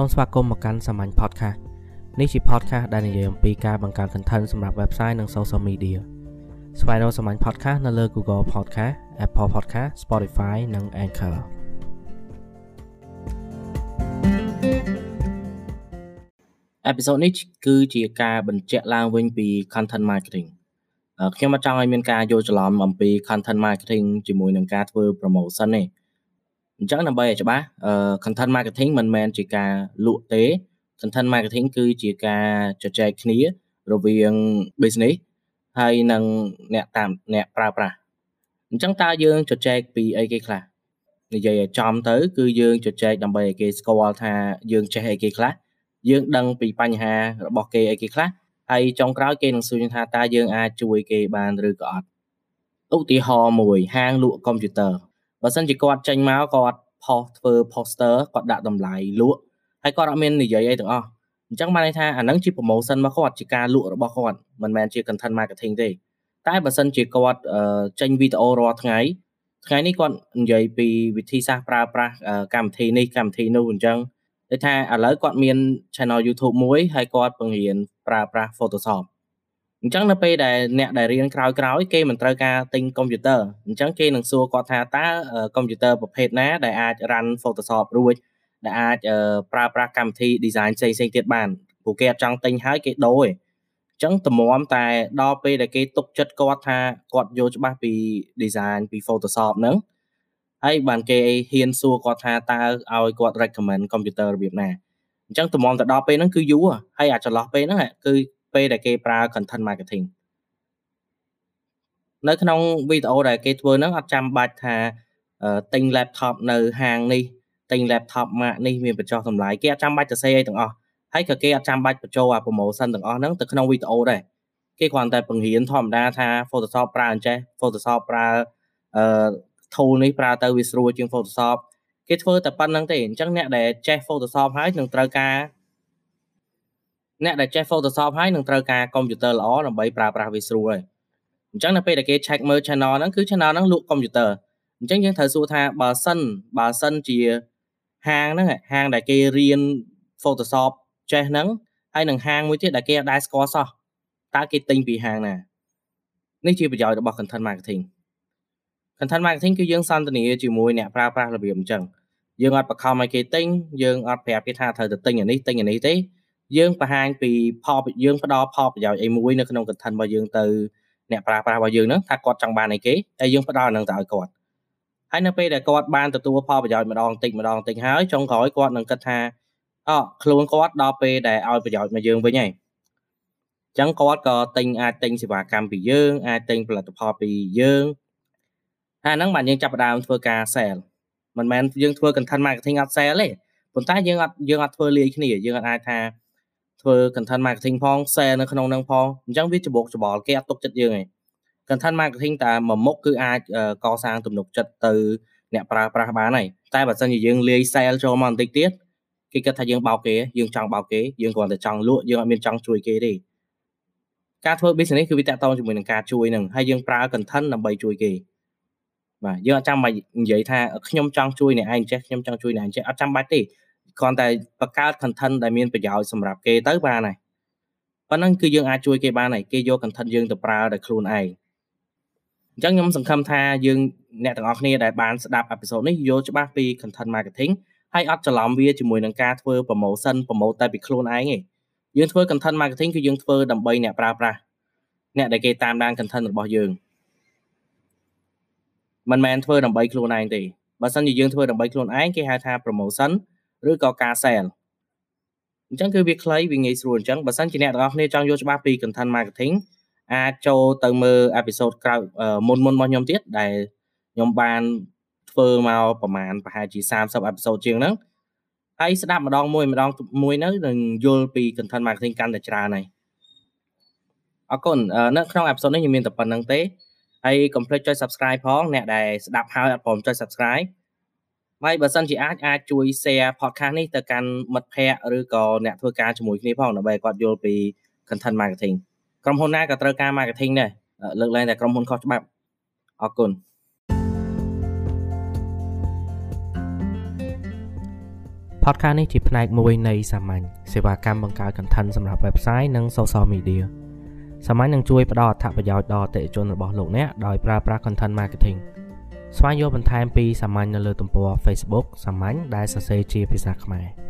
សូមស្វាគមន៍មកកាន់សាមញ្ញ podcast នេះជា podcast ដែលនិយាយអំពីការបង្កើត content សម្រាប់ website និង social media ស្វែងរកសាមញ្ញ podcast នៅលើ Google Podcast Apple Podcast Spotify និង Anchor អេពីសូតនេះគឺជាការបញ្ជាក់ឡើងវិញពី content marketing ខ្ញុំអត់ចង់ឲ្យមានការយល់ច្រឡំអំពី content marketing ជាមួយនឹងការធ្វើ promotion ទេ អញ្ចឹងដើម្បីឲ្យច្បាស់ content marketing មិនមែនជាការលក់ទេ content marketing គឺជាការជជែកគ្នារវាង business ហើយនិងអ្នកតាមអ្នកប្រើប្រាស់អញ្ចឹងតើយើងជជែកពីអីគេខ្លះនិយាយឲ្យចំទៅ គឺយើងជជែកដើម្បីឲ្យគេស្គាល់ថាយើងចេះអីគេខ្លះយើងដឹងពីបញ្ហារបស់គេអីគេខ្លះហើយចុងក្រោយគេនឹងសួរថាតើយើងអាចជួយគេបានឬក៏អត់ឧទាហរណ៍មួយហាងលក់កុំព្យូទ័រ បើសិនជាគាត់ចេញមកគាត់ផុសធ្វើ poster គាត់ដាក់តម្លៃលក់ហើយគាត់អត់មាននិយាយអីទាំងអស់អញ្ចឹងបានន័យថាអានឹងជា promotion របស់គាត់ជាការលក់របស់គាត់មិនមែនជា content marketing ទេតែបើសិនជាគាត់ចេញវីដេអូរាល់ថ្ងៃថ្ងៃនេះគាត់និយាយពីវិធីសាស្ត្រប្រើប្រាស់កម្មវិធីនេះកម្មវិធីនោះអញ្ចឹងដូចថាឥឡូវគាត់មាន channel YouTube មួយហើយគាត់បង្រៀនប្រើប្រាស់ Photoshop អញ្ចឹងនៅពេលដែលអ្នកដែលរៀនក្រោយក្រោយគេមិនត្រូវការទិញកុំព្យូទ័រអញ្ចឹងគេនឹងសួរគាត់ថាតើកុំព្យូទ័រប្រភេទណាដែលអាច run Photoshop រួចដែលអាចប្រើប្រាស់កម្មវិធី design ផ្សេងផ្សេងទៀតបានព្រោះគេអត់ចង់ទិញហើយគេដូរឯងអញ្ចឹងតម្រាំតែដល់ពេលដែលគេទុកចិត្តគាត់ថាគាត់យល់ច្បាស់ពី design ពី Photoshop ហ្នឹងហើយបានគេហ៊ានសួរគាត់ថាតើឲ្យគាត់ recommend កុំព្យូទ័ររបៀបណាអញ្ចឹងតម្រាំទៅដល់ពេលហ្នឹងគឺយូរហើយអាចចន្លោះពេលហ្នឹងគឺ ពេលដែលគេប្រើ content marketing នៅក្នុងវីដេអូដែលគេធ្វើហ្នឹងអត់ចាំបាច់ថាទិញ laptop នៅហាងនេះទិញ laptop ម៉ាកនេះមានបញ្ចុះតម្លៃគេអត់ចាំបាច់ទៅសេអីទាំងអស់ហើយក៏គេអត់ចាំបាច់បញ្ចូលអា promotion ទាំងអស់ហ្នឹងទៅក្នុងវីដេអូដែរគេគ្រាន់តែបង្រៀនធម្មតាថា Photoshop ប្រើអញ្ចេះ Photoshop ប្រើអឺ tool នេះប្រើទៅវាស្រួលជាង Photoshop គេធ្វើតែប៉ុណ្្នឹងទេអញ្ចឹងអ្នកដែលចេះ Photoshop ហើយនឹងត្រូវការ អ្នកដែលចេះ Photoshop ហើយនឹងត្រូវការកុំព្យូទ័រល្អដើម្បីប្រើប្រាស់វាស្រួលហើយអញ្ចឹងនៅពេលដែលគេ check មើល channel ហ្នឹងគឺ channel ហ្នឹងលក់កុំព្យូទ័រអញ្ចឹងយើងត្រូវសួរថាបើសិនបើសិនជាហាងហ្នឹងហាងដែលគេរៀន Photoshop ចេះហ្នឹងហើយនឹងហាងមួយទៀតដែលគេអត់ដែរស្គាល់សោះតើគេទិញពីហាងណានេះជាប្រយោជន៍របស់ content marketing content marketing គឺយើងសន្ទនាជាមួយអ្នកប្រើប្រាស់របៀបអញ្ចឹងយើងអត់បខំឲ្យគេទិញយើងអត់ប្រាប់គេថាត្រូវទៅទិញអានេះទិញអានេះទេ យើងបង្ហាញពីផលយើងផ្ដល់ផលប្រយោជន៍អីមួយនៅក្នុង content របស់យើងទៅអ្នកប្រើប្រាស់របស់យើងហ្នឹងថាគាត់ចង់បានអីគេហើយយើងផ្ដល់នឹងទៅឲ្យគាត់ហើយនៅពេលដែលគាត់បានទទួលផលប្រយោជន៍ម្ដងតិចម្ដងតិចហើយចុងក្រោយគាត់នឹងគិតថាអខ្លួនគាត់ដល់ពេលដែលឲ្យប្រយោជន៍មកយើងវិញហើយអញ្ចឹងគាត់ក៏ទិញអាចទិញសេវាកម្មពីយើងអាចទិញផលិតផលពីយើងហើយហ្នឹងបានយើងចាប់ផ្ដើមធ្វើការ sell មិនមែនយើងធ្វើ content marketing អត់ sell ទេប៉ុន្តែយើងអត់យើងអត់ធ្វើលាយគ្នាយើងអត់អាចថា ធ្វើ content marketing ផង share នៅក្នុងនឹងផងអញ្ចឹងវាច្បោកច្បល់គេអត់ទុកចិត្តយើងឯង content marketing តែមួយមុខគឺអាចកសាងទំនុកចិត្តទៅអ្នកប្រើប្រាស់បានហើយតែបើសិនជាយើងលាយ sale ចូលមកបន្តិចទៀតគេគិតថាយើងបោកគេយើងចង់បោកគេយើងគ្រាន់តែចង់លក់យើងអត់មានចង់ជួយគេទេការធ្វើ business គឺវាតាក់ទងជាមួយនឹងការជួយនឹងហើយយើងប្រើ content ដើម្បីជួយគេបាទយើងអត់ចាំបាច់និយាយថាខ្ញុំចង់ជួយអ្នកឯងចេះខ្ញុំចង់ជួយអ្នកឯងចេះអត់ចាំបាច់ទេ គ្រាន់តែបង្កើត content ដែលមានប្រយោជន៍សម្រាប់គេទៅបានហើយប៉ុណ្ណឹងគឺយើងអាចជួយគេបានហើយគេយក content យើងទៅប្រើដោយខ្លួនឯងអញ្ចឹងខ្ញុំសង្ឃឹមថាយើងអ្នកទាំងអស់គ្នាដែលបានស្ដាប់អេពីសូតនេះយល់ច្បាស់ពី content marketing ហើយអត់ច្រឡំវាជាមួយនឹងការធ្វើ promotion promote តែពីខ្លួនឯងទេយើងធ្វើ content marketing គឺយើងធ្វើដើម្បីអ្នកប្រើប្រាស់អ្នកដែលគេតាមដាន content របស់យើងមិនមែនធ្វើដើម្បីខ្លួនឯងទេបើសិនជាយើងធ្វើដើម្បីខ្លួនឯងគេហៅថា promotion ឬក៏ការ sell អញ្ចឹងគឺវាខ្លីវាងាយស្រួលអញ្ចឹងបើសិនជាអ្នកទាំងអស់គ្នាចង់យល់ច្បាស់ពី content marketing អាចចូលទៅមើលអេពីសូតក្រោយមុនមុនរបស់ខ្ញុំទៀតដែលខ្ញុំបានធ្វើមកប្រហែលប្រហែលជា30អេពីសូតជាងហ្នឹងហើយស្ដាប់ម្ដងមួយម្ដងមួយនៅនឹងយល់ពី content marketing កាន់តែច្រើនហើយអរគុណនៅក្នុងអេពីសូតនេះខ្ញុំមានតែប៉ុណ្្នឹងទេហើយកុំភ្លេចចុច Subscribe ផងអ្នកដែលស្ដាប់ហើយអត់ព្រមចុច Subscribe ហើយបើសិនជាអាចអាចជួយ share podcast នេះទៅកាន់មិត្តភ័ក្តិឬក៏អ្នកធ្វើការជាមួយគ្នាផងដើម្បីគាត់យល់ពី content marketing ក្រុមហ៊ុនណាក៏ត្រូវការ marketing ដែរលើកឡើងតែក្រុមហ៊ុនខុសច្បាប់អរគុណផតខាសនេះជាផ្នែកមួយនៃសាមញ្ញសេវាកម្មបង្កើត content សម្រាប់ website និង social media សាមញ្ញនឹងជួយផ្ដល់អត្ថប្រយោជន៍ដល់អតិថិជនរបស់លោកអ្នកដោយប្រើប្រាស់ content marketing ស្វែងយល់បន្ថែមពីសាមញ្ញនៅលើទំព័រ Facebook សាមញ្ញដែលសរសេរជាភាសាខ្មែរ។